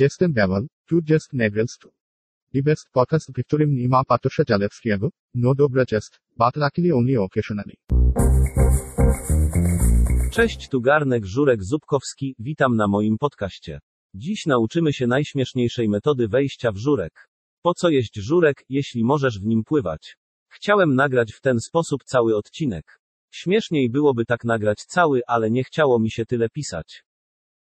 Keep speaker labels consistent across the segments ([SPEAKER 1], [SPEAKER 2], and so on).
[SPEAKER 1] Jestem tu jest best podcast, Zalewskiego, no dobra jest, but luckily only occasionally.
[SPEAKER 2] Cześć, tu Garnek Żurek Zubkowski, witam na moim podcaście. Dziś nauczymy się najśmieszniejszej metody wejścia w żurek. Po co jeść żurek, jeśli możesz w nim pływać? Chciałem nagrać w ten sposób cały odcinek. Śmieszniej byłoby tak nagrać cały, ale nie chciało mi się tyle pisać.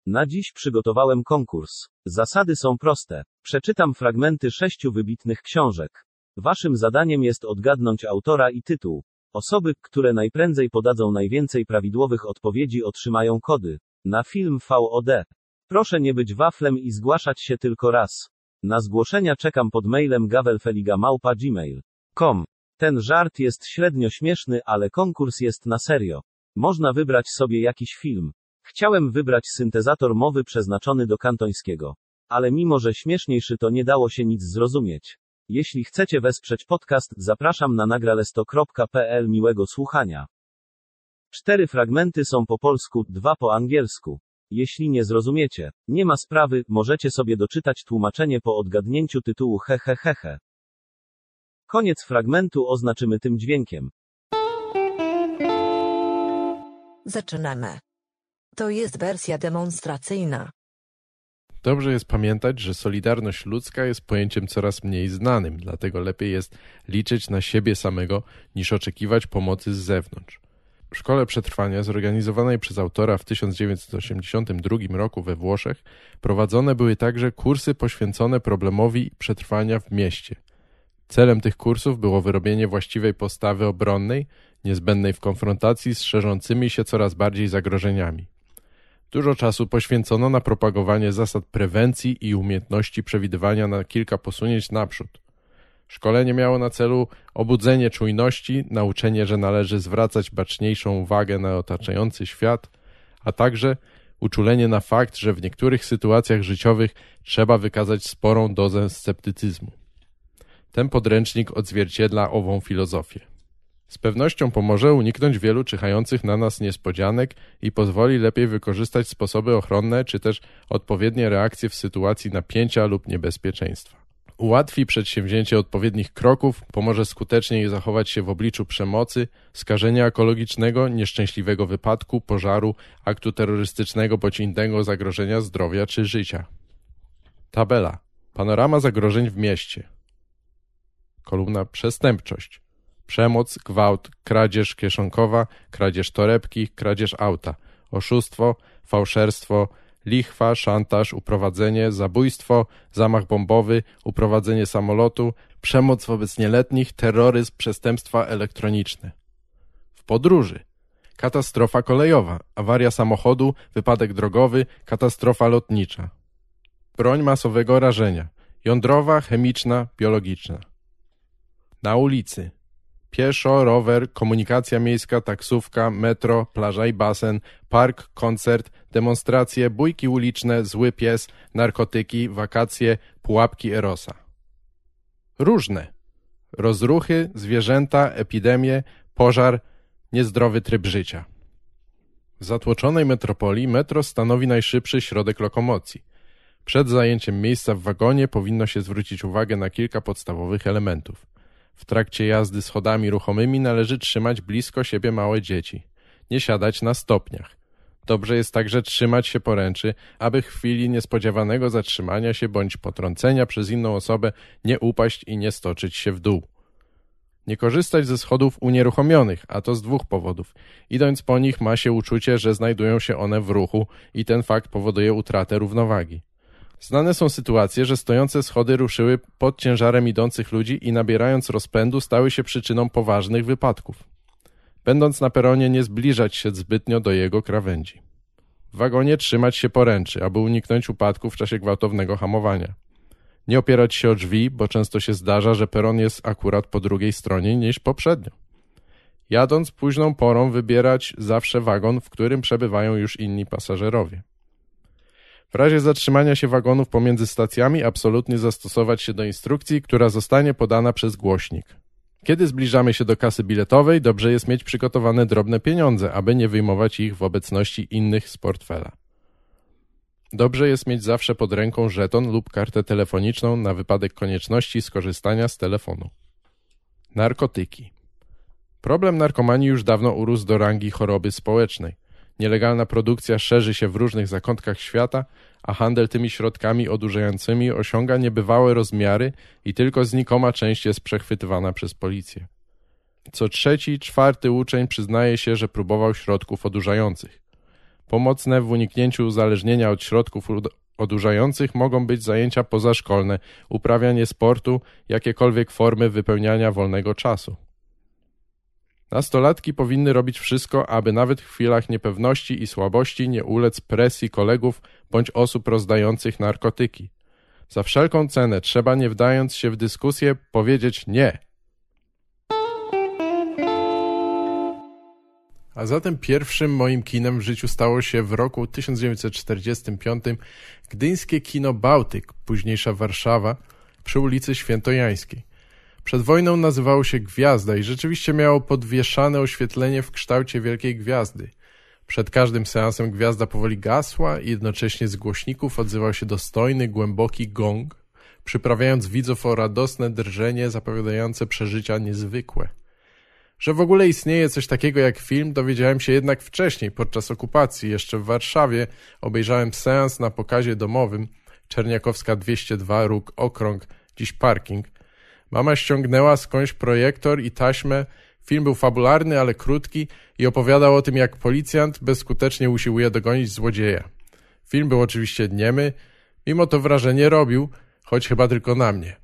[SPEAKER 2] Na dziś przygotowałem konkurs. Zasady są proste. Przeczytam fragmenty sześciu wybitnych książek. Waszym zadaniem jest odgadnąć autora i tytuł. Osoby, które najprędzej podadzą najwięcej prawidłowych odpowiedzi otrzymają kody. Na film VOD. Proszę nie być waflem i zgłaszać się tylko raz. Na zgłoszenia czekam pod mailem gavelfeliga.gmail.com. Ten żart jest średnio śmieszny, ale konkurs jest na serio. Można wybrać sobie jakiś film. Chciałem wybrać syntezator mowy przeznaczony do kantońskiego. Ale mimo, że śmieszniejszy to nie dało się nic zrozumieć. Jeśli chcecie wesprzeć podcast, zapraszam na nagralesto.pl miłego słuchania. Cztery fragmenty są po polsku, dwa po angielsku. Jeśli nie zrozumiecie, nie ma sprawy, możecie sobie doczytać tłumaczenie po odgadnięciu tytułu hehehehe. Koniec fragmentu oznaczymy tym dźwiękiem.
[SPEAKER 3] Zaczynamy. To jest wersja demonstracyjna.
[SPEAKER 4] Dobrze jest pamiętać, że solidarność ludzka jest pojęciem coraz mniej znanym, dlatego lepiej jest liczyć na siebie samego niż oczekiwać pomocy z zewnątrz. W Szkole Przetrwania, zorganizowanej przez autora w 1982 roku we Włoszech, prowadzone były także kursy poświęcone problemowi przetrwania w mieście. Celem tych kursów było wyrobienie właściwej postawy obronnej, niezbędnej w konfrontacji z szerzącymi się coraz bardziej zagrożeniami. Dużo czasu poświęcono na propagowanie zasad prewencji i umiejętności przewidywania na kilka posunięć naprzód. Szkolenie miało na celu obudzenie czujności, nauczenie, że należy zwracać baczniejszą uwagę na otaczający świat, a także uczulenie na fakt, że w niektórych sytuacjach życiowych trzeba wykazać sporą dozę sceptycyzmu. Ten podręcznik odzwierciedla ową filozofię. Z pewnością pomoże uniknąć wielu czyhających na nas niespodzianek i pozwoli lepiej wykorzystać sposoby ochronne czy też odpowiednie reakcje w sytuacji napięcia lub niebezpieczeństwa. Ułatwi przedsięwzięcie odpowiednich kroków, pomoże skuteczniej zachować się w obliczu przemocy, skażenia ekologicznego, nieszczęśliwego wypadku, pożaru, aktu terrorystycznego bądź innego zagrożenia zdrowia czy życia. Tabela. Panorama zagrożeń w mieście. Kolumna przestępczość przemoc, gwałt, kradzież kieszonkowa, kradzież torebki, kradzież auta, oszustwo, fałszerstwo, lichwa, szantaż, uprowadzenie, zabójstwo, zamach bombowy, uprowadzenie samolotu, przemoc wobec nieletnich, terroryzm, przestępstwa elektroniczne. W podróży. Katastrofa kolejowa, awaria samochodu, wypadek drogowy, katastrofa lotnicza. Broń masowego rażenia. Jądrowa, chemiczna, biologiczna. Na ulicy pieszo, rower, komunikacja miejska, taksówka, metro, plaża i basen, park, koncert, demonstracje, bójki uliczne, zły pies, narkotyki, wakacje, pułapki Erosa. Różne. Rozruchy, zwierzęta, epidemie, pożar, niezdrowy tryb życia. W zatłoczonej metropolii metro stanowi najszybszy środek lokomocji. Przed zajęciem miejsca w wagonie powinno się zwrócić uwagę na kilka podstawowych elementów. W trakcie jazdy schodami ruchomymi należy trzymać blisko siebie małe dzieci. Nie siadać na stopniach. Dobrze jest także trzymać się poręczy, aby w chwili niespodziewanego zatrzymania się bądź potrącenia przez inną osobę nie upaść i nie stoczyć się w dół. Nie korzystać ze schodów unieruchomionych, a to z dwóch powodów. Idąc po nich ma się uczucie, że znajdują się one w ruchu i ten fakt powoduje utratę równowagi. Znane są sytuacje, że stojące schody ruszyły pod ciężarem idących ludzi i nabierając rozpędu stały się przyczyną poważnych wypadków. Będąc na peronie nie zbliżać się zbytnio do jego krawędzi. W wagonie trzymać się poręczy, aby uniknąć upadku w czasie gwałtownego hamowania. Nie opierać się o drzwi, bo często się zdarza, że peron jest akurat po drugiej stronie niż poprzednio. Jadąc późną porą wybierać zawsze wagon, w którym przebywają już inni pasażerowie. W razie zatrzymania się wagonów pomiędzy stacjami absolutnie zastosować się do instrukcji, która zostanie podana przez głośnik. Kiedy zbliżamy się do kasy biletowej, dobrze jest mieć przygotowane drobne pieniądze, aby nie wyjmować ich w obecności innych z portfela. Dobrze jest mieć zawsze pod ręką żeton lub kartę telefoniczną na wypadek konieczności skorzystania z telefonu. Narkotyki. Problem narkomanii już dawno urósł do rangi choroby społecznej. Nielegalna produkcja szerzy się w różnych zakątkach świata, a handel tymi środkami odurzającymi osiąga niebywałe rozmiary i tylko znikoma część jest przechwytywana przez policję. Co trzeci, czwarty uczeń przyznaje się, że próbował środków odurzających. Pomocne w uniknięciu uzależnienia od środków odurzających mogą być zajęcia pozaszkolne, uprawianie sportu, jakiekolwiek formy wypełniania wolnego czasu. Nastolatki powinny robić wszystko, aby nawet w chwilach niepewności i słabości nie ulec presji kolegów bądź osób rozdających narkotyki. Za wszelką cenę trzeba, nie wdając się w dyskusję, powiedzieć nie. A zatem pierwszym moim kinem w życiu stało się w roku 1945 gdyńskie kino Bałtyk, późniejsza Warszawa, przy ulicy Świętojańskiej. Przed wojną nazywało się Gwiazda i rzeczywiście miało podwieszane oświetlenie w kształcie wielkiej gwiazdy. Przed każdym seansem gwiazda powoli gasła i jednocześnie z głośników odzywał się dostojny, głęboki gong, przyprawiając widzów o radosne drżenie zapowiadające przeżycia niezwykłe. Że w ogóle istnieje coś takiego jak film, dowiedziałem się jednak wcześniej, podczas okupacji. Jeszcze w Warszawie obejrzałem seans na pokazie domowym Czerniakowska 202, róg Okrąg, dziś parking. Mama ściągnęła skądś projektor i taśmę. Film był fabularny, ale krótki i opowiadał o tym, jak policjant bezskutecznie usiłuje dogonić złodzieja. Film był oczywiście niemy, mimo to wrażenie robił, choć chyba tylko na mnie.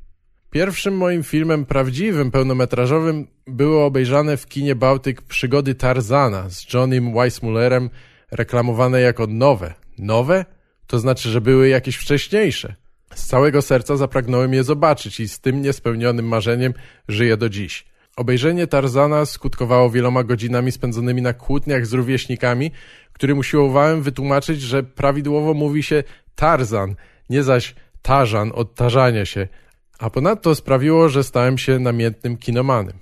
[SPEAKER 4] Pierwszym moim filmem prawdziwym, pełnometrażowym były obejrzane w kinie Bałtyk przygody Tarzana z Johnnym Weissmullerem, reklamowane jako nowe. Nowe? To znaczy, że były jakieś wcześniejsze. Całego serca zapragnąłem je zobaczyć i z tym niespełnionym marzeniem żyję do dziś. Obejrzenie Tarzana skutkowało wieloma godzinami spędzonymi na kłótniach z rówieśnikami, którym usiłowałem wytłumaczyć, że prawidłowo mówi się Tarzan, nie zaś Tarzan od tarzania się, a ponadto sprawiło, że stałem się namiętnym kinomanem.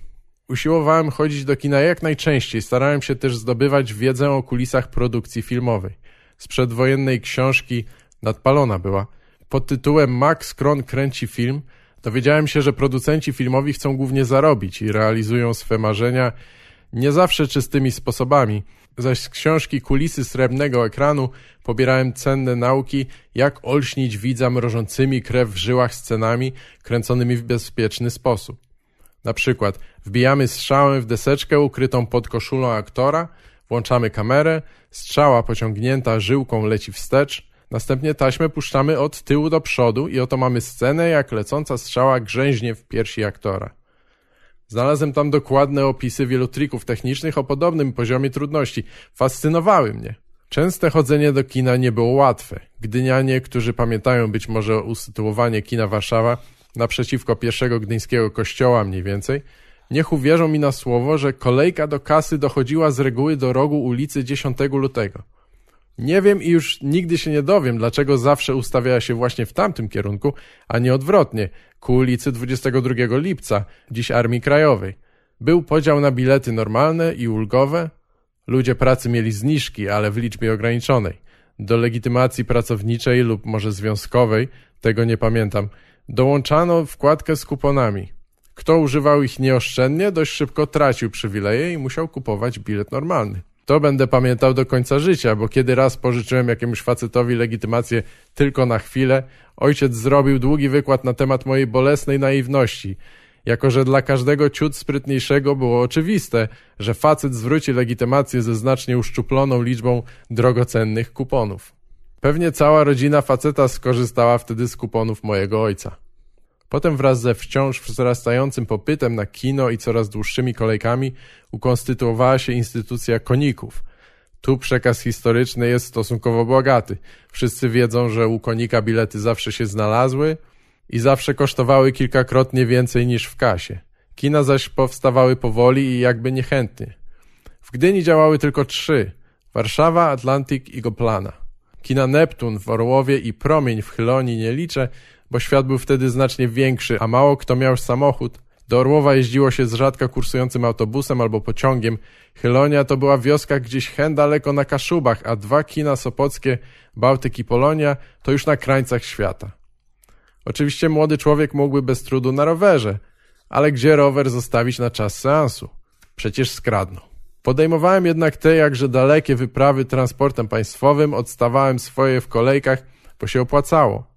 [SPEAKER 4] Usiłowałem chodzić do kina jak najczęściej, starałem się też zdobywać wiedzę o kulisach produkcji filmowej. Z przedwojennej książki nadpalona była. Pod tytułem Max Kron kręci film dowiedziałem się, że producenci filmowi chcą głównie zarobić i realizują swe marzenia nie zawsze czystymi sposobami, zaś z książki Kulisy Srebrnego Ekranu pobierałem cenne nauki, jak olśnić widza mrożącymi krew w żyłach scenami kręconymi w bezpieczny sposób. Na przykład wbijamy strzałę w deseczkę ukrytą pod koszulą aktora, włączamy kamerę, strzała pociągnięta żyłką leci wstecz, następnie taśmę puszczamy od tyłu do przodu i oto mamy scenę, jak lecąca strzała grzęźnie w piersi aktora. Znalazłem tam dokładne opisy wielu trików technicznych o podobnym poziomie trudności. Fascynowały mnie. Częste chodzenie do kina nie było łatwe. Gdynianie, którzy pamiętają być może usytuowanie kina Warszawa naprzeciwko pierwszego gdyńskiego kościoła mniej więcej, niech uwierzą mi na słowo, że kolejka do kasy dochodziła z reguły do rogu ulicy 10 lutego. Nie wiem i już nigdy się nie dowiem, dlaczego zawsze ustawiała się właśnie w tamtym kierunku, a nie odwrotnie, ku ulicy 22 lipca, dziś Armii Krajowej. Był podział na bilety normalne i ulgowe. Ludzie pracy mieli zniżki, ale w liczbie ograniczonej. Do legitymacji pracowniczej lub może związkowej, tego nie pamiętam, dołączano wkładkę z kuponami. Kto używał ich nieoszczędnie, dość szybko tracił przywileje i musiał kupować bilet normalny. To będę pamiętał do końca życia, bo kiedy raz pożyczyłem jakiemuś facetowi legitymację tylko na chwilę, ojciec zrobił długi wykład na temat mojej bolesnej naiwności, jako że dla każdego ciut sprytniejszego było oczywiste, że facet zwróci legitymację ze znacznie uszczuploną liczbą drogocennych kuponów. Pewnie cała rodzina faceta skorzystała wtedy z kuponów mojego ojca. Potem wraz ze wciąż wzrastającym popytem na kino i coraz dłuższymi kolejkami ukonstytuowała się instytucja koników. Tu przekaz historyczny jest stosunkowo bogaty. Wszyscy wiedzą, że u konika bilety zawsze się znalazły i zawsze kosztowały kilkakrotnie więcej niż w kasie. Kina zaś powstawały powoli i jakby niechętnie. W Gdyni działały tylko trzy – Warszawa, Atlantyk i Goplana. Kina Neptun w Orłowie i Promień w Chylonii nie liczę, bo świat był wtedy znacznie większy, a mało kto miał samochód, Do Orłowa jeździło się z rzadko kursującym autobusem albo pociągiem. Chylonia to była wioska gdzieś hen daleko na Kaszubach, a dwa kina sopockie, Bałtyk i Polonia, to już na krańcach świata. Oczywiście młody człowiek mógłby bez trudu na rowerze, ale gdzie rower zostawić na czas seansu? Przecież skradną. Podejmowałem jednak te jakże dalekie wyprawy transportem państwowym, odstawałem swoje w kolejkach, bo się opłacało.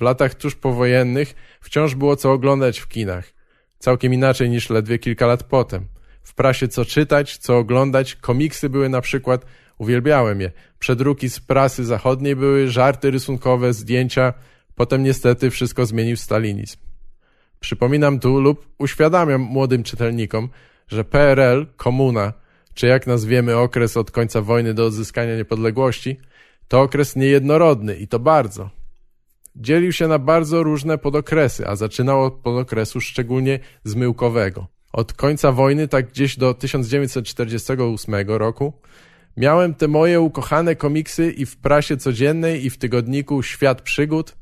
[SPEAKER 4] W latach tuż powojennych wciąż było co oglądać w kinach. Całkiem inaczej niż ledwie kilka lat potem. W prasie co czytać, co oglądać, komiksy były na przykład, uwielbiałem je. Przedruki z prasy zachodniej były, żarty rysunkowe, zdjęcia, potem niestety wszystko zmienił stalinizm. Przypominam tu lub uświadamiam młodym czytelnikom, że PRL, komuna, czy jak nazwiemy okres od końca wojny do odzyskania niepodległości, to okres niejednorodny i to bardzo. Dzielił się na bardzo różne podokresy, a zaczynał od podokresu szczególnie zmyłkowego. Od końca wojny, tak gdzieś do 1948 roku, miałem te moje ukochane komiksy i w prasie codziennej, i w tygodniku Świat Przygód,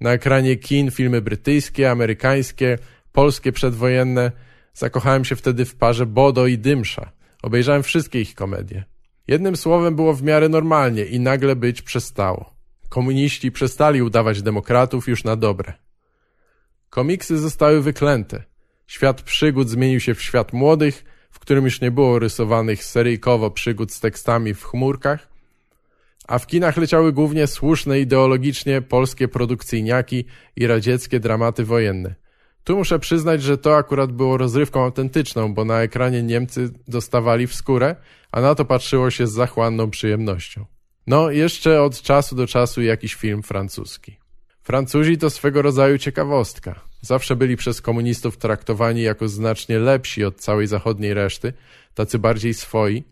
[SPEAKER 4] na ekranie kin filmy brytyjskie, amerykańskie, polskie przedwojenne. Zakochałem się wtedy w parze Bodo i Dymsza. Obejrzałem wszystkie ich komedie. Jednym słowem było w miarę normalnie i nagle być przestało. Komuniści przestali udawać demokratów już na dobre. Komiksy zostały wyklęte. Świat przygód zmienił się w świat młodych, w którym już nie było rysowanych seryjkowo przygód z tekstami w chmurkach, a w kinach leciały głównie słuszne ideologicznie polskie produkcyjniaki i radzieckie dramaty wojenne. Tu muszę przyznać, że to akurat było rozrywką autentyczną, bo na ekranie Niemcy dostawali w skórę, a na to patrzyło się z zachłanną przyjemnością. No, jeszcze od czasu do czasu jakiś film francuski. Francuzi to swego rodzaju ciekawostka. Zawsze byli przez komunistów traktowani jako znacznie lepsi od całej zachodniej reszty, tacy bardziej swoi,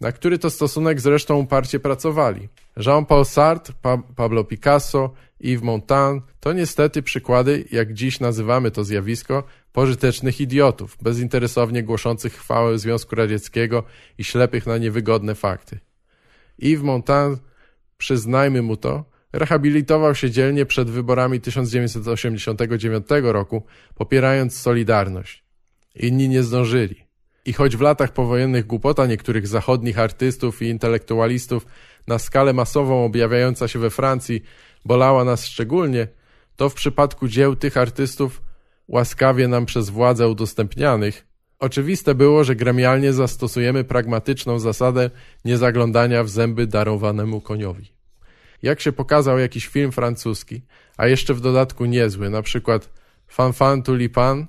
[SPEAKER 4] na który to stosunek zresztą uparcie pracowali. Jean-Paul Sartre, pa Pablo Picasso, Yves Montand to niestety przykłady, jak dziś nazywamy to zjawisko, pożytecznych idiotów, bezinteresownie głoszących chwałę Związku Radzieckiego i ślepych na niewygodne fakty. Yves Montand, przyznajmy mu to, rehabilitował się dzielnie przed wyborami 1989 roku, popierając Solidarność. Inni nie zdążyli. I choć w latach powojennych głupota niektórych zachodnich artystów i intelektualistów na skalę masową objawiająca się we Francji bolała nas szczególnie, to w przypadku dzieł tych artystów łaskawie nam przez władze udostępnianych, oczywiste było, że gremialnie zastosujemy pragmatyczną zasadę niezaglądania w zęby darowanemu koniowi. Jak się pokazał jakiś film francuski, a jeszcze w dodatku niezły, na przykład Fanfan Tulipan,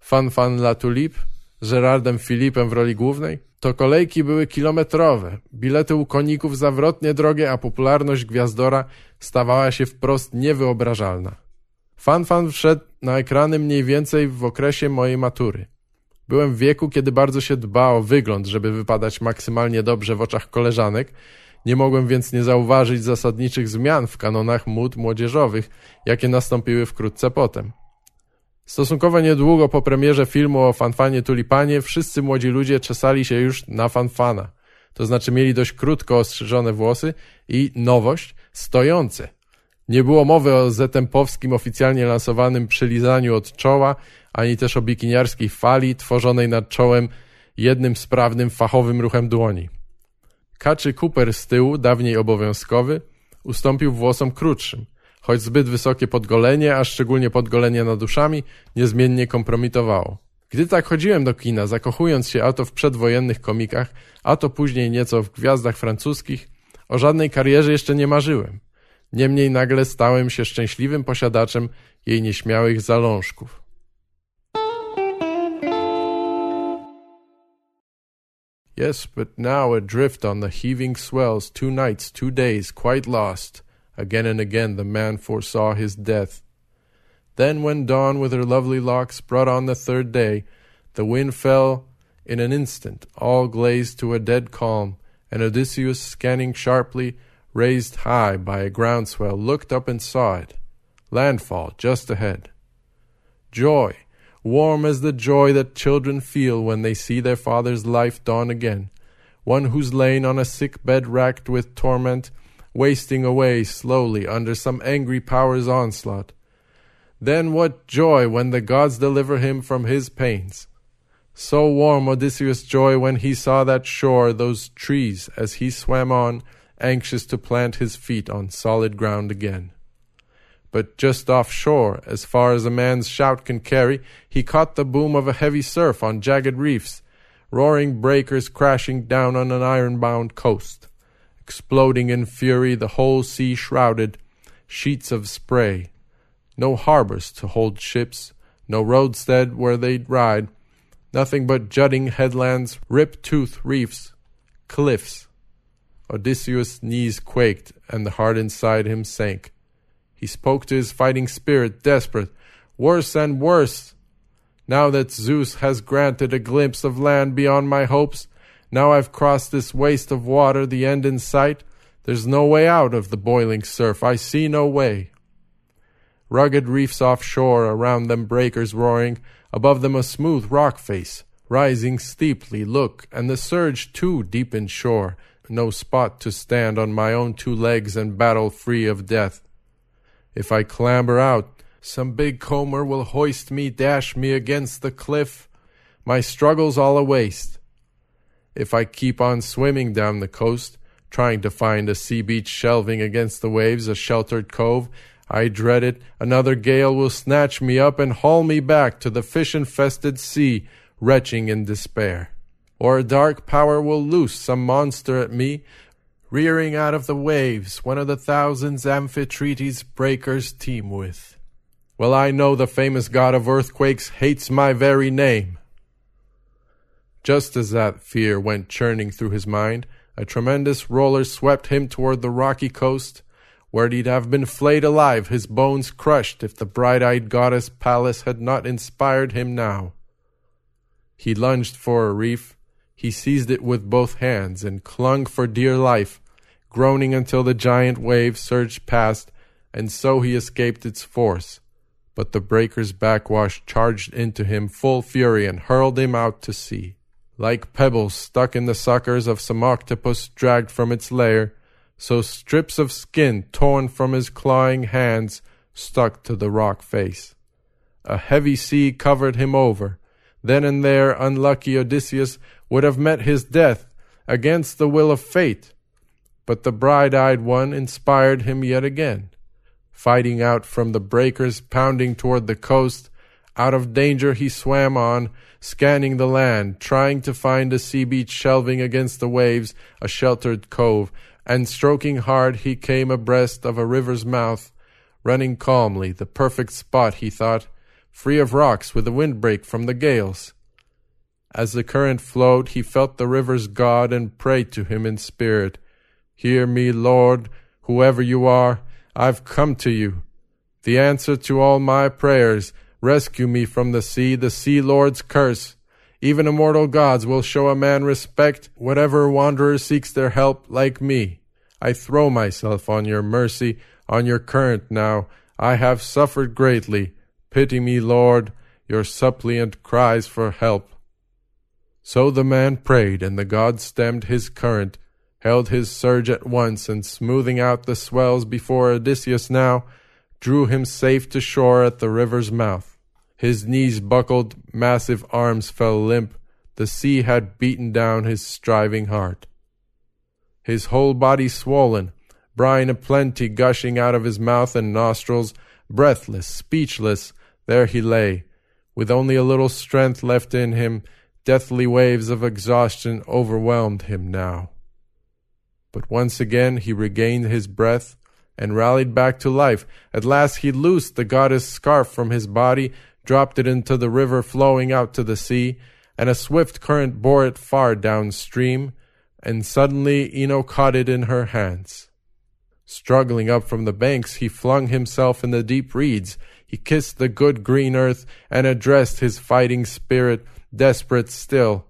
[SPEAKER 4] Fanfan la Tulipe, z Gerardem Filipem w roli głównej, to kolejki były kilometrowe, bilety u koników zawrotnie drogie, a popularność Gwiazdora stawała się wprost niewyobrażalna. Fanfan wszedł na ekrany mniej więcej w okresie mojej matury. Byłem w wieku, kiedy bardzo się dba o wygląd, żeby wypadać maksymalnie dobrze w oczach koleżanek, nie mogłem więc nie zauważyć zasadniczych zmian w kanonach mód młodzieżowych, jakie nastąpiły wkrótce potem. Stosunkowo niedługo po premierze filmu o fanfanie tulipanie wszyscy młodzi ludzie czesali się już na fanfana. To znaczy mieli dość krótko ostrzyżone włosy i nowość stojące. Nie było mowy o zetempowskim oficjalnie lansowanym przylizaniu od czoła, ani też o bikiniarskiej fali tworzonej nad czołem jednym sprawnym, fachowym ruchem dłoni. Kaczy Cooper z tyłu, dawniej obowiązkowy, ustąpił włosom krótszym – choć zbyt wysokie podgolenie, a szczególnie podgolenie nad uszami, niezmiennie kompromitowało. Gdy tak chodziłem do kina, zakochując się a to w przedwojennych komikach, a to później nieco w gwiazdach francuskich, o żadnej karierze jeszcze nie marzyłem. Niemniej nagle stałem się szczęśliwym posiadaczem jej nieśmiałych zalążków. Yes, but now adrift on the heaving swells, two nights, two days, quite lost – Again and again the man foresaw his death. Then, when dawn with her lovely locks brought on the third day, the wind fell in an instant, all glazed to a dead calm, and Odysseus, scanning sharply, raised high by a groundswell, looked up and saw it. Landfall just ahead. Joy, warm as the joy that children feel when they see their father's life dawn again. One who's lain on a sick bed racked with torment wasting away slowly under some angry power's onslaught. Then what joy when the gods deliver him from his pains. So warm Odysseus' joy when he saw that shore, those trees, as he swam on, anxious to plant his feet on solid ground again. But just offshore, as far as a man's shout can carry, he caught the boom of a heavy surf on jagged reefs, roaring breakers crashing down on an iron-bound coast, exploding in fury, the whole sea shrouded, sheets of spray, no harbors to hold ships, no roadstead where they'd ride, nothing but jutting headlands, rip-toothed reefs, cliffs. Odysseus' knees quaked, and the heart inside him sank. He spoke to his fighting spirit, desperate. Worse and worse! Now that Zeus has granted a glimpse of land beyond my hopes, now I've crossed this waste of water, the end in sight, there's no way out of the boiling surf. I see no way. Rugged reefs offshore, around them breakers roaring, above them a smooth rock face, rising steeply, look, and the surge too deep in shore, no spot to stand on my own two legs and battle free of death. If I clamber out, some big comber will hoist me, dash me against the cliff. My struggle's all a waste. If I keep on swimming down the coast, trying to find a sea beach shelving against the waves, a sheltered cove, I dread it. Another gale will snatch me up and haul me back to the fish infested sea, retching in despair. Or a dark power will loose some monster at me, rearing out of the waves, one of the thousands Amphitrite's breakers teem with. Well, I know the famous god of earthquakes hates my very name. Just as that fear went churning through his mind, a tremendous roller swept him toward the rocky coast, where he'd have been flayed alive, his bones crushed, if the bright-eyed goddess Pallas had not inspired him now. He lunged for a reef, he seized it with both hands and clung for dear life, groaning until the giant wave surged past, and so he escaped its force. But the breaker's backwash charged into him full fury and hurled him out to sea. Like pebbles stuck in the suckers of some octopus dragged from its lair, so strips of skin torn from his clawing hands stuck to the rock face. A heavy sea covered him over. Then and there unlucky Odysseus would have met his death against the will of fate. But the bright eyed one inspired him yet again. Fighting out from the breakers pounding toward the coast, out of danger he swam on, scanning the land, trying to find a sea beach shelving against the waves, a sheltered cove, and stroking hard he came abreast of a river's mouth, running calmly, the perfect spot, he thought, free of rocks with a windbreak from the gales. As the current flowed, he felt the river's God and prayed to him in spirit. Hear me, Lord, whoever you are, I've come to you. The answer to all my prayers, rescue me from the sea, the sea lord's curse. Even immortal gods will show a man respect, whatever wanderer seeks their help, like me. I throw myself on your mercy, on your current now. I have suffered greatly. Pity me, Lord. Your suppliant cries for help. So the man prayed, and the god stemmed his current, held his surge at once, and smoothing out the swells before Odysseus now, drew him safe to shore at the river's mouth. His knees buckled, massive arms fell limp, the sea had beaten down his striving heart. His whole body swollen, brine aplenty gushing out of his mouth and nostrils, breathless, speechless, there he lay, with only a little strength left in him, Deathly waves of exhaustion overwhelmed him now. But once again he regained his breath and rallied back to life. At last he loosed the goddess' scarf from his body, dropped it into the river flowing out to the sea, and a swift current bore it far downstream, and suddenly Ino caught it in her hands. Struggling up from the banks, he flung himself in the deep reeds. He kissed the good green earth and addressed his fighting spirit desperate still.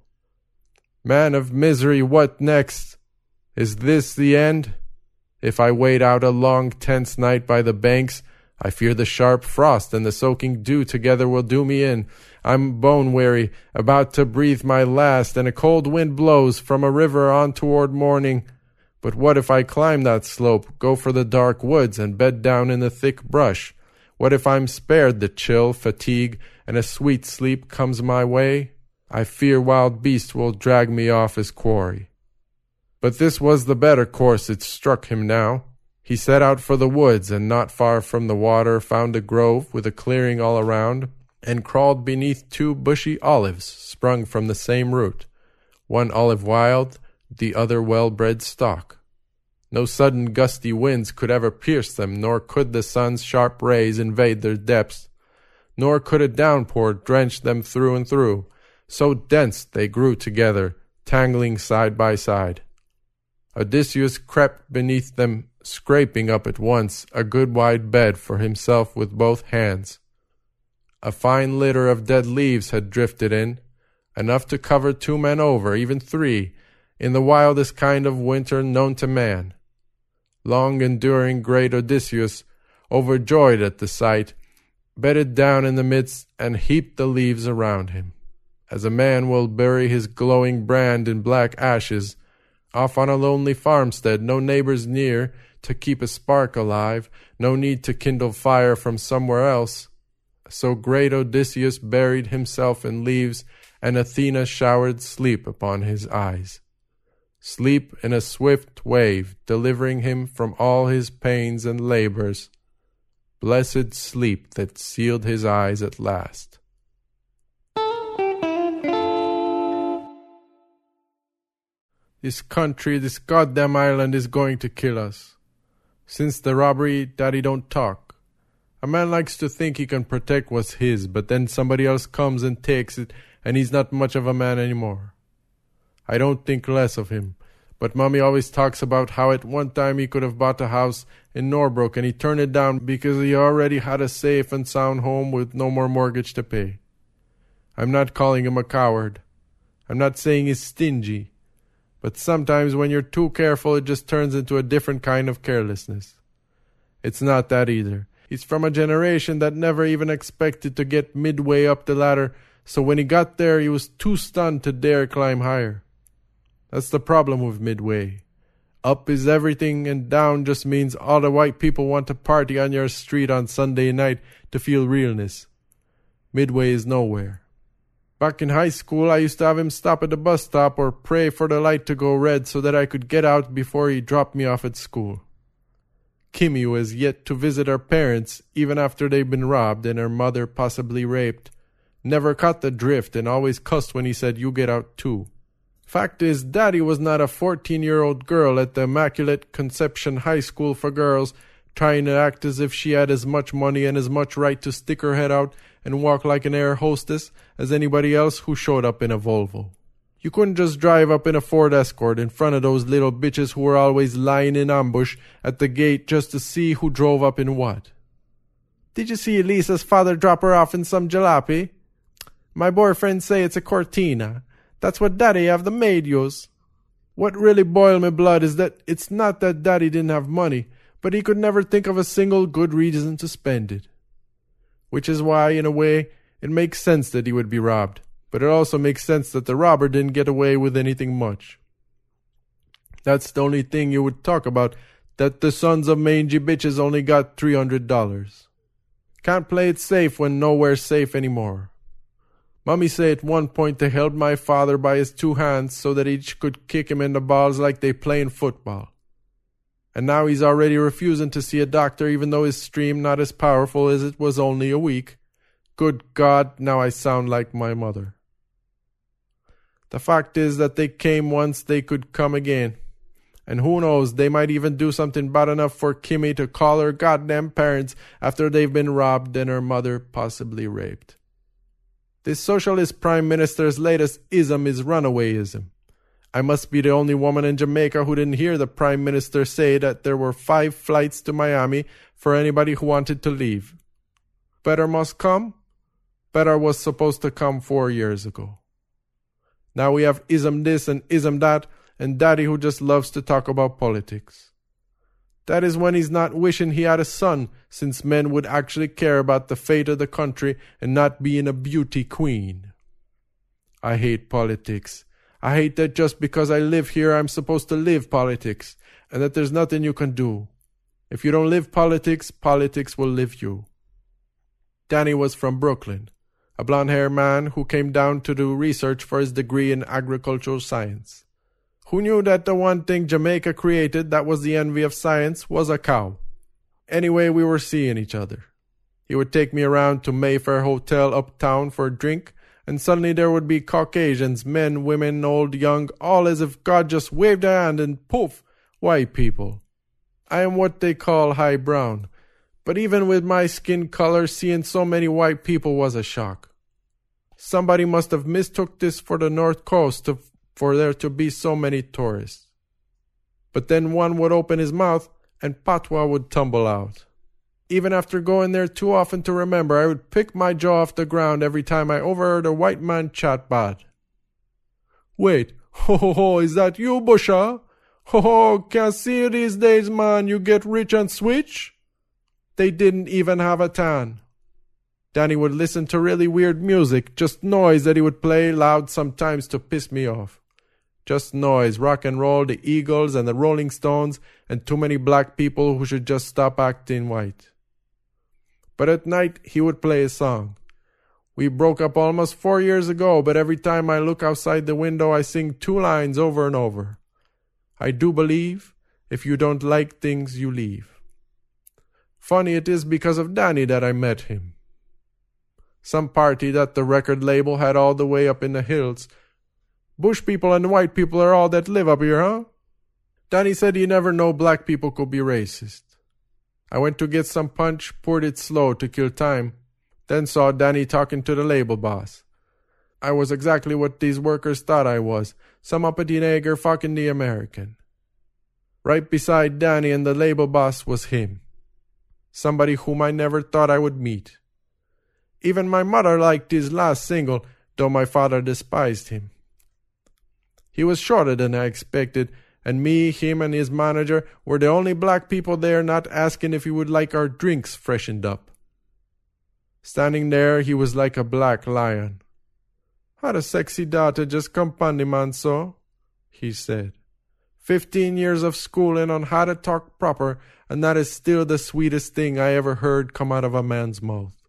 [SPEAKER 4] Man of misery, what next? Is this the end? If I wait out a long, tense night by the banks, I fear the sharp frost and the soaking dew together will do me in. I'm bone weary, about to breathe my last, and a cold wind blows from a river on toward morning. But what if I climb that slope, go for the dark woods, and bed down in the thick brush? What if I'm spared the chill, fatigue, and a sweet sleep comes my way? I fear wild beasts will drag me off his quarry. But this was the better course it struck him now. He set out for the woods, and not far from the water found a grove with a clearing all around, and crawled beneath two bushy olives sprung from the same root, one olive wild, the other well-bred stock. No sudden gusty winds could ever pierce them, nor could the sun's sharp rays invade their depths, nor could a downpour drench them through and through, so dense they grew together, tangling side by side. Odysseus crept beneath them, scraping up at once a good wide bed for himself with both hands. A fine litter of dead leaves had drifted in, enough to cover two men over, even three, in the wildest kind of winter known to man. Long enduring great Odysseus, overjoyed at the sight, bedded down in the midst and heaped the leaves around him as a man will bury his glowing brand in black ashes, off on a lonely farmstead, no neighbors near to keep a spark alive, no need to kindle fire from somewhere else. So great Odysseus buried himself in leaves, and Athena showered sleep upon his eyes. Sleep in a swift wave, delivering him from all his pains and labors. Blessed sleep that sealed his eyes at last. This country, this goddamn island is going to kill us. Since the robbery, Daddy don't talk. A man likes to think he can protect what's his, but then somebody else comes and takes it, and he's not much of a man anymore. I don't think less of him, but Mummy always talks about how at one time he could have bought a house in Norbrook and he turned it down because he already had a safe and sound home with no more mortgage to pay. I'm not calling him a coward. I'm not saying he's stingy. But sometimes when you're too careful, it just turns into a different kind of carelessness. It's not that either. He's from a generation that never even expected to get midway up the ladder, so when he got there, he was too stunned to dare climb higher. That's the problem with Midway. Up is everything, and down just means all the white people want to party on your street on Sunday night to feel realness. Midway is nowhere. Back in high school, I used to have him stop at the bus stop or pray for the light to go red so that I could get out before he dropped me off at school. Kimmy was yet to visit her parents even after they'd been robbed and her mother possibly raped. Never caught the drift and always cussed when he said, You get out too. Fact is, Daddy was not a 14 year old girl at the Immaculate Conception High School for Girls trying to act as if she had as much money and as much right to stick her head out and walk like an air hostess as anybody else who showed up in a Volvo. You couldn't just drive up in a Ford Escort in front of those little bitches who were always lying in ambush at the gate just to see who drove up in what. Did you see Elisa's father drop her off in some jalopy? My boyfriend say it's a Cortina. That's what daddy have the maid use. What really boiled my blood is that it's not that daddy didn't have money, but he could never think of a single good reason to spend it. Which is why, in a way, it makes sense that he would be robbed, but it also makes sense that the robber didn't get away with anything much. That's the only thing you would talk about, that the sons of mangy bitches only got three hundred dollars. Can't play it safe when nowhere's safe anymore. Mummy say at one point they held my father by his two hands so that each could kick him in the balls like they play in football and now he's already refusing to see a doctor even though his stream not as powerful as it was only a week. Good God, now I sound like my mother. The fact is that they came once, they could come again. And who knows, they might even do something bad enough for Kimmy to call her goddamn parents after they've been robbed and her mother possibly raped. This socialist prime minister's latest ism is runawayism. I must be the only woman in Jamaica who didn't hear the Prime Minister say that there were five flights to Miami for anybody who wanted to leave. Better must come? Better was supposed to come four years ago. Now we have ism this and ism that, and daddy who just loves to talk about politics. That is when he's not wishing he had a son, since men would actually care about the fate of the country and not being a beauty queen. I hate politics I hate that just because I live here, I'm supposed to live politics, and that there's nothing you can do. If you don't live politics, politics will live you. Danny was from Brooklyn, a blond haired man who came down to do research for his degree in agricultural science. Who knew that the one thing Jamaica created that was the envy of science was a cow? Anyway, we were seeing each other. He would take me around to Mayfair Hotel uptown for a drink, and suddenly there would be Caucasians, men, women, old, young, all as if God just waved a hand and poof, white people. I am what they call high brown, but even with my skin color, seeing so many white people was a shock. Somebody must have mistook this for the North Coast to, for there to be so many tourists. But then one would open his mouth and patois would tumble out. Even after going there too often to remember, I would pick my jaw off the ground every time I overheard a white man chat bad. Wait, ho ho ho, is that you, Busha? Ho ho, can't see you these days, man. You get rich and switch? They didn't even have a tan. Danny would listen to really weird music, just noise that he would play loud sometimes to piss me off. Just noise, rock and roll, the Eagles and the Rolling Stones, and too many black people who should just stop acting white. But at night he would play a song. We broke up almost four years ago, but every time I look outside the window I sing two lines over and over. I do believe, if you don't like things, you leave. Funny it is because of Danny that I met him. Some party that the record label had all the way up in the hills. Bush people and white people are all that live up here, huh? Danny said he never know black people could be racist. I went to get some punch, poured it slow to kill time, then saw Danny talking to the label boss. I was exactly what these workers thought I was, some uppity nigger fucking the American. Right beside Danny and the label boss was him. Somebody whom I never thought I would meet. Even my mother liked his last single, though my father despised him. He was shorter than I expected, and me, him, and his manager were the only black people there not asking if he would like our drinks freshened up. Standing there, he was like a black lion. Had a sexy daughter just come man so, he said. Fifteen years of schooling on how to talk proper, and that is still the sweetest thing I ever heard come out of a man's mouth.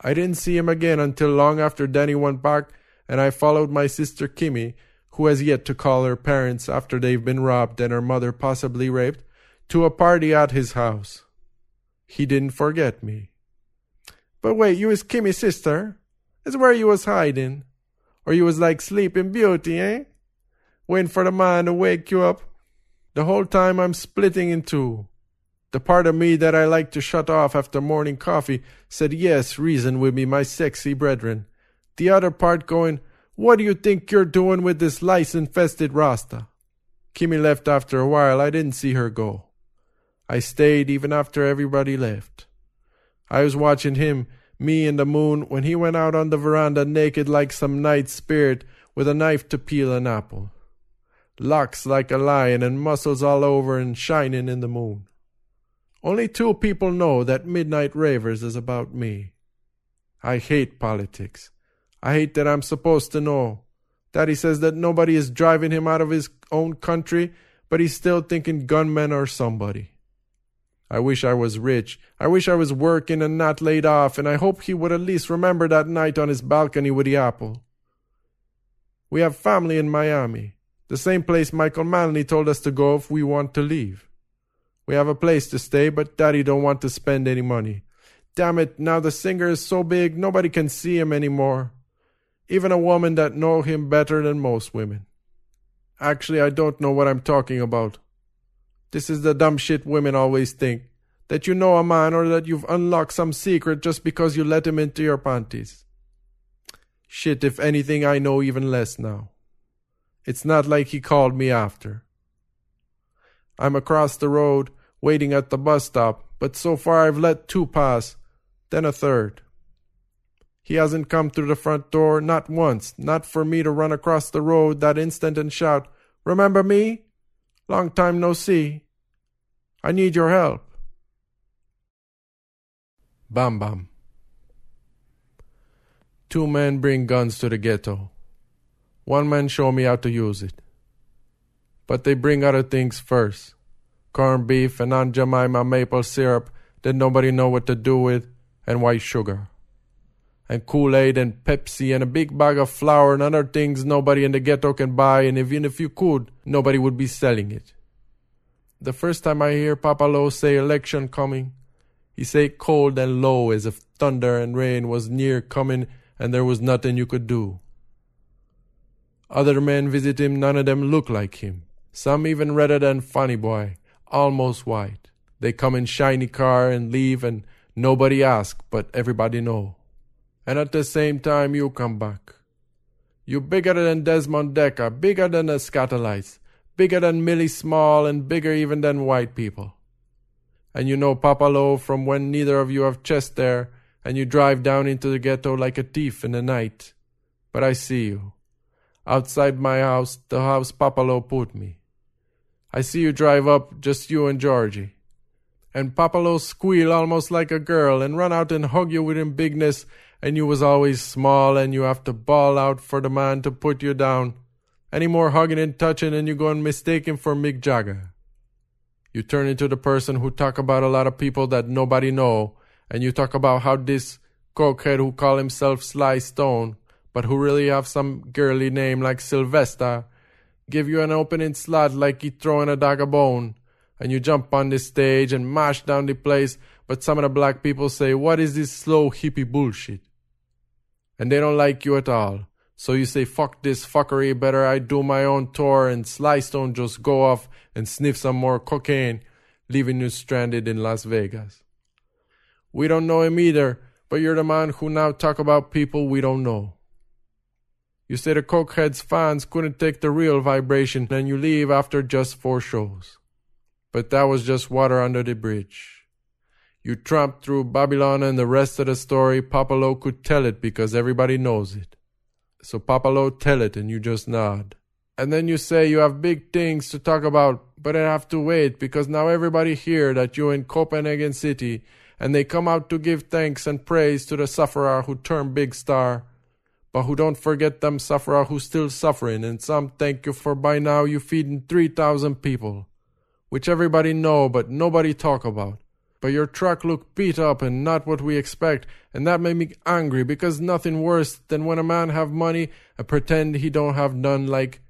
[SPEAKER 4] I didn't see him again until long after Danny went back, and I followed my sister Kimmy, who has yet to call her parents after they've been robbed and her mother possibly raped, to a party at his house. He didn't forget me. But wait, you is Kimmy's sister? Is where you was hiding? Or you was like Sleeping Beauty, eh? Waiting for the man to wake you up? The whole time I'm splitting in two. The part of me that I like to shut off after morning coffee said yes, reason with me, my sexy brethren. The other part going, what do you think you're doing with this lice-infested Rasta? Kimmy left after a while. I didn't see her go. I stayed even after everybody left. I was watching him, me and the moon, when he went out on the veranda naked like some night spirit with a knife to peel an apple. Locks like a lion and muscles all over and shining in the moon. Only two people know that Midnight Ravers is about me. I hate politics. I hate that I'm supposed to know. Daddy says that nobody is driving him out of his own country, but he's still thinking gunmen or somebody. I wish I was rich. I wish I was working and not laid off, and I hope he would at least remember that night on his balcony with the apple. We have family in Miami, the same place Michael Manley told us to go if we want to leave. We have a place to stay, but Daddy don't want to spend any money. Damn it, now the singer is so big nobody can see him anymore even a woman that know him better than most women. Actually, I don't know what I'm talking about. This is the dumb shit women always think. That you know a man or that you've unlocked some secret just because you let him into your panties. Shit, if anything, I know even less now. It's not like he called me after. I'm across the road, waiting at the bus stop, but so far I've let two pass, then a third. He hasn't come through the front door, not once, not for me to run across the road that instant and shout, Remember me? Long time no see. I need your help. Bam Bam. Two men bring guns to the ghetto. One man show me how to use it. But they bring other things first. Corned beef and Aunt Jemima maple syrup that nobody know what to do with and white sugar. And Kool Aid and Pepsi and a big bag of flour and other things nobody in the ghetto can buy, and even if you could, nobody would be selling it. The first time I hear Papa Lo say election coming, he say cold and low as if thunder and rain was near coming and there was nothing you could do. Other men visit him, none of them look like him. Some even redder than Funny Boy, almost white. They come in shiny car and leave and nobody ask, but everybody know. And at the same time you come back. You bigger than Desmond Dekker, bigger than the Skatalites, bigger than Millie Small and bigger even than white people. And you know Papa Lo from when neither of you have chest there, and you drive down into the ghetto like a thief in the night. But I see you. Outside my house, the house Papa Lo put me. I see you drive up, just you and Georgie. And Papa Lo squeal almost like a girl and run out and hug you with him bigness, and you was always small and you have to bawl out for the man to put you down. Any more hugging and touching and you go and mistake him for Mick Jagger. You turn into the person who talk about a lot of people that nobody know, and you talk about how this cokehead who call himself Sly Stone, but who really have some girly name like Sylvester, give you an opening slot like he throwing a dog a bone, and you jump on the stage and mash down the place, but some of the black people say, what is this slow hippie bullshit? And they don't like you at all. So you say, fuck this fuckery, better I do my own tour and Sly Stone just go off and sniff some more cocaine, leaving you stranded in Las Vegas. We don't know him either, but you're the man who now talk about people we don't know. You say the Cokeheads fans couldn't take the real vibration and you leave after just four shows. But that was just water under the bridge. You tramped through Babylon and the rest of the story, Papa Lo could tell it because everybody knows it. So Papa Lo tell it and you just nod. And then you say you have big things to talk about, but I have to wait because now everybody hear that you in Copenhagen City and they come out to give thanks and praise to the sufferer who turned big star, but who don't forget them sufferer who still suffering and some thank you for by now you feeding 3,000 people, which everybody know but nobody talk about but your truck looked beat up and not what we expect, and that made me angry because nothing worse than when a man have money and pretend he don't have none like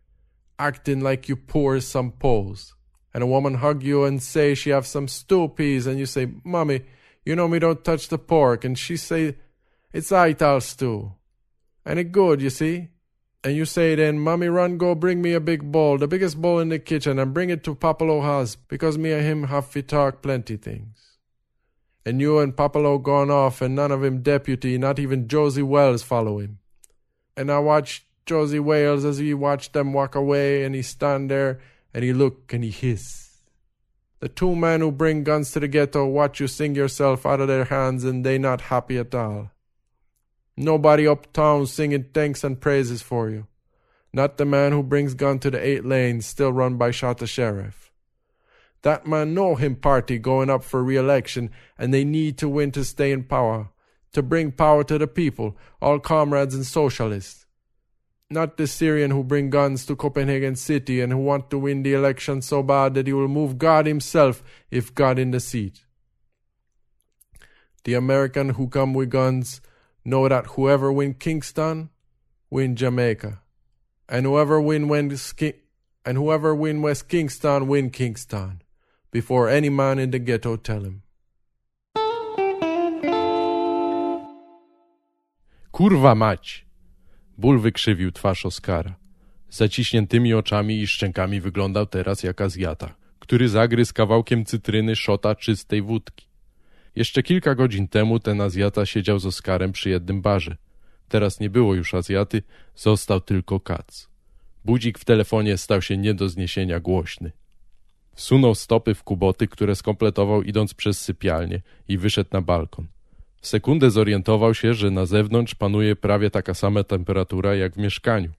[SPEAKER 4] acting like you poor some pose. And a woman hug you and say she have some stew peas and you say, Mommy, you know me don't touch the pork and she say, It's ital stew. And it good, you see? And you say then, Mommy, run go bring me a big bowl, the biggest bowl in the kitchen, and bring it to Papa Lo house, because me and him have to talk plenty things and you and Papa Lo gone off, and none of him deputy, not even Josie Wales follow him. And I watch Josie Wales as he watch them walk away, and he stand there, and he look, and he hiss. The two men who bring guns to the ghetto watch you sing yourself out of their hands, and they not happy at all. Nobody uptown singing thanks and praises for you. Not the man who brings gun to the eight lanes, still run by Shotta Sherrif. That man know him party going up for re-election and they need to win to stay in power, to bring power to the people, all comrades and socialists. Not the Syrian who bring guns to Copenhagen city and who want to win the election so bad that he will move God himself if God in the seat. The American who come with guns know that whoever win Kingston, win Jamaica. And whoever win West, and whoever win West Kingston, win Kingston before any man in the ghetto tell him. Kurwa mać! Ból wykrzywił twarz Oskara. Zaciśniętymi oczami i szczękami wyglądał teraz jak Azjata, który zagryzł kawałkiem cytryny szota czystej wódki. Jeszcze kilka godzin temu ten Azjata siedział z Oskarem przy jednym barze. Teraz nie było już Azjaty, został tylko kac. Budzik w telefonie stał się nie do zniesienia głośny. Sunął stopy w kuboty, które skompletował idąc przez sypialnię i wyszedł na balkon. W sekundę zorientował się, że na zewnątrz panuje prawie taka sama temperatura jak w mieszkaniu.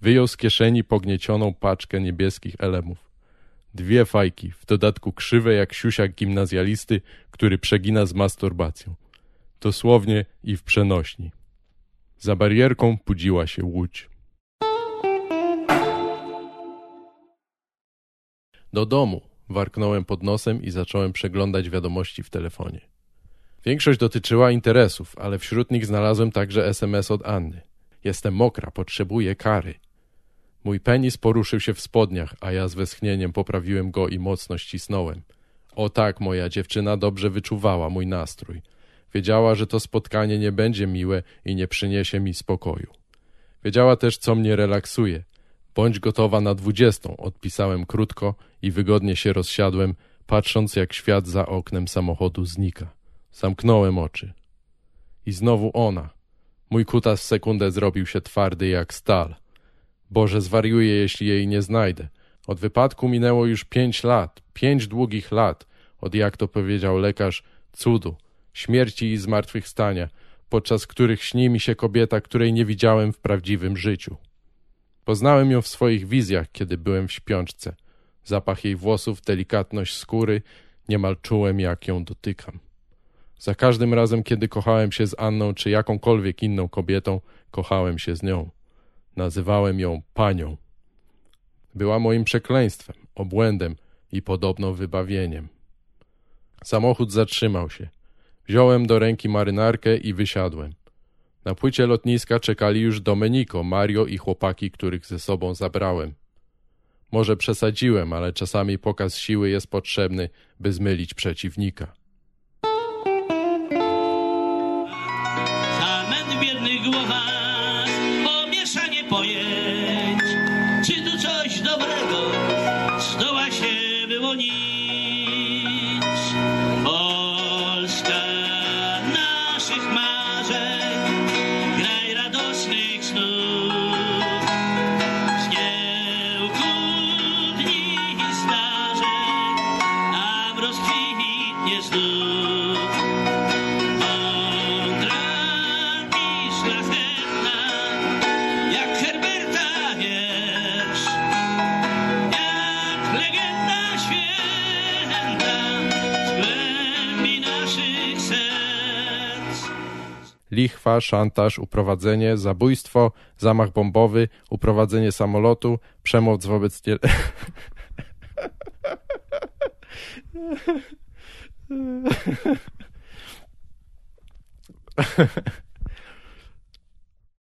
[SPEAKER 4] Wyjął z kieszeni pogniecioną paczkę niebieskich elemów. Dwie fajki, w dodatku krzywe jak siusiak gimnazjalisty, który przegina z masturbacją. Dosłownie i w przenośni. Za barierką pudziła się łódź. Do domu, warknąłem pod nosem i zacząłem przeglądać wiadomości w telefonie. Większość dotyczyła interesów, ale wśród nich znalazłem także SMS od Anny. Jestem mokra, potrzebuję kary. Mój penis poruszył się w spodniach, a ja z westchnieniem poprawiłem go i mocno ścisnąłem. O tak, moja dziewczyna dobrze wyczuwała mój nastrój. Wiedziała, że to spotkanie nie będzie miłe i nie przyniesie mi spokoju. Wiedziała też, co mnie relaksuje. Bądź gotowa na dwudziestą, odpisałem krótko i wygodnie się rozsiadłem, patrząc jak świat za oknem samochodu znika. Zamknąłem oczy. I znowu ona. Mój kutas sekundę zrobił się twardy jak stal. Boże, zwariuję, jeśli jej nie znajdę. Od wypadku minęło już pięć lat, pięć długich lat, od jak to powiedział lekarz, cudu, śmierci i zmartwychwstania, podczas których śni mi się kobieta, której nie widziałem w prawdziwym życiu. Poznałem ją w swoich wizjach, kiedy byłem w śpiączce. Zapach jej włosów, delikatność skóry, niemal czułem, jak ją dotykam. Za każdym razem, kiedy kochałem się z Anną czy jakąkolwiek inną kobietą, kochałem się z nią. Nazywałem ją panią. Była moim przekleństwem, obłędem i podobno wybawieniem. Samochód zatrzymał się. Wziąłem do ręki marynarkę i wysiadłem. Na płycie lotniska czekali już Domenico, Mario i chłopaki, których ze sobą zabrałem. Może przesadziłem, ale czasami pokaz siły jest potrzebny, by zmylić przeciwnika. Lichwa, szantaż, uprowadzenie, zabójstwo, zamach bombowy, uprowadzenie samolotu, przemoc wobec nie...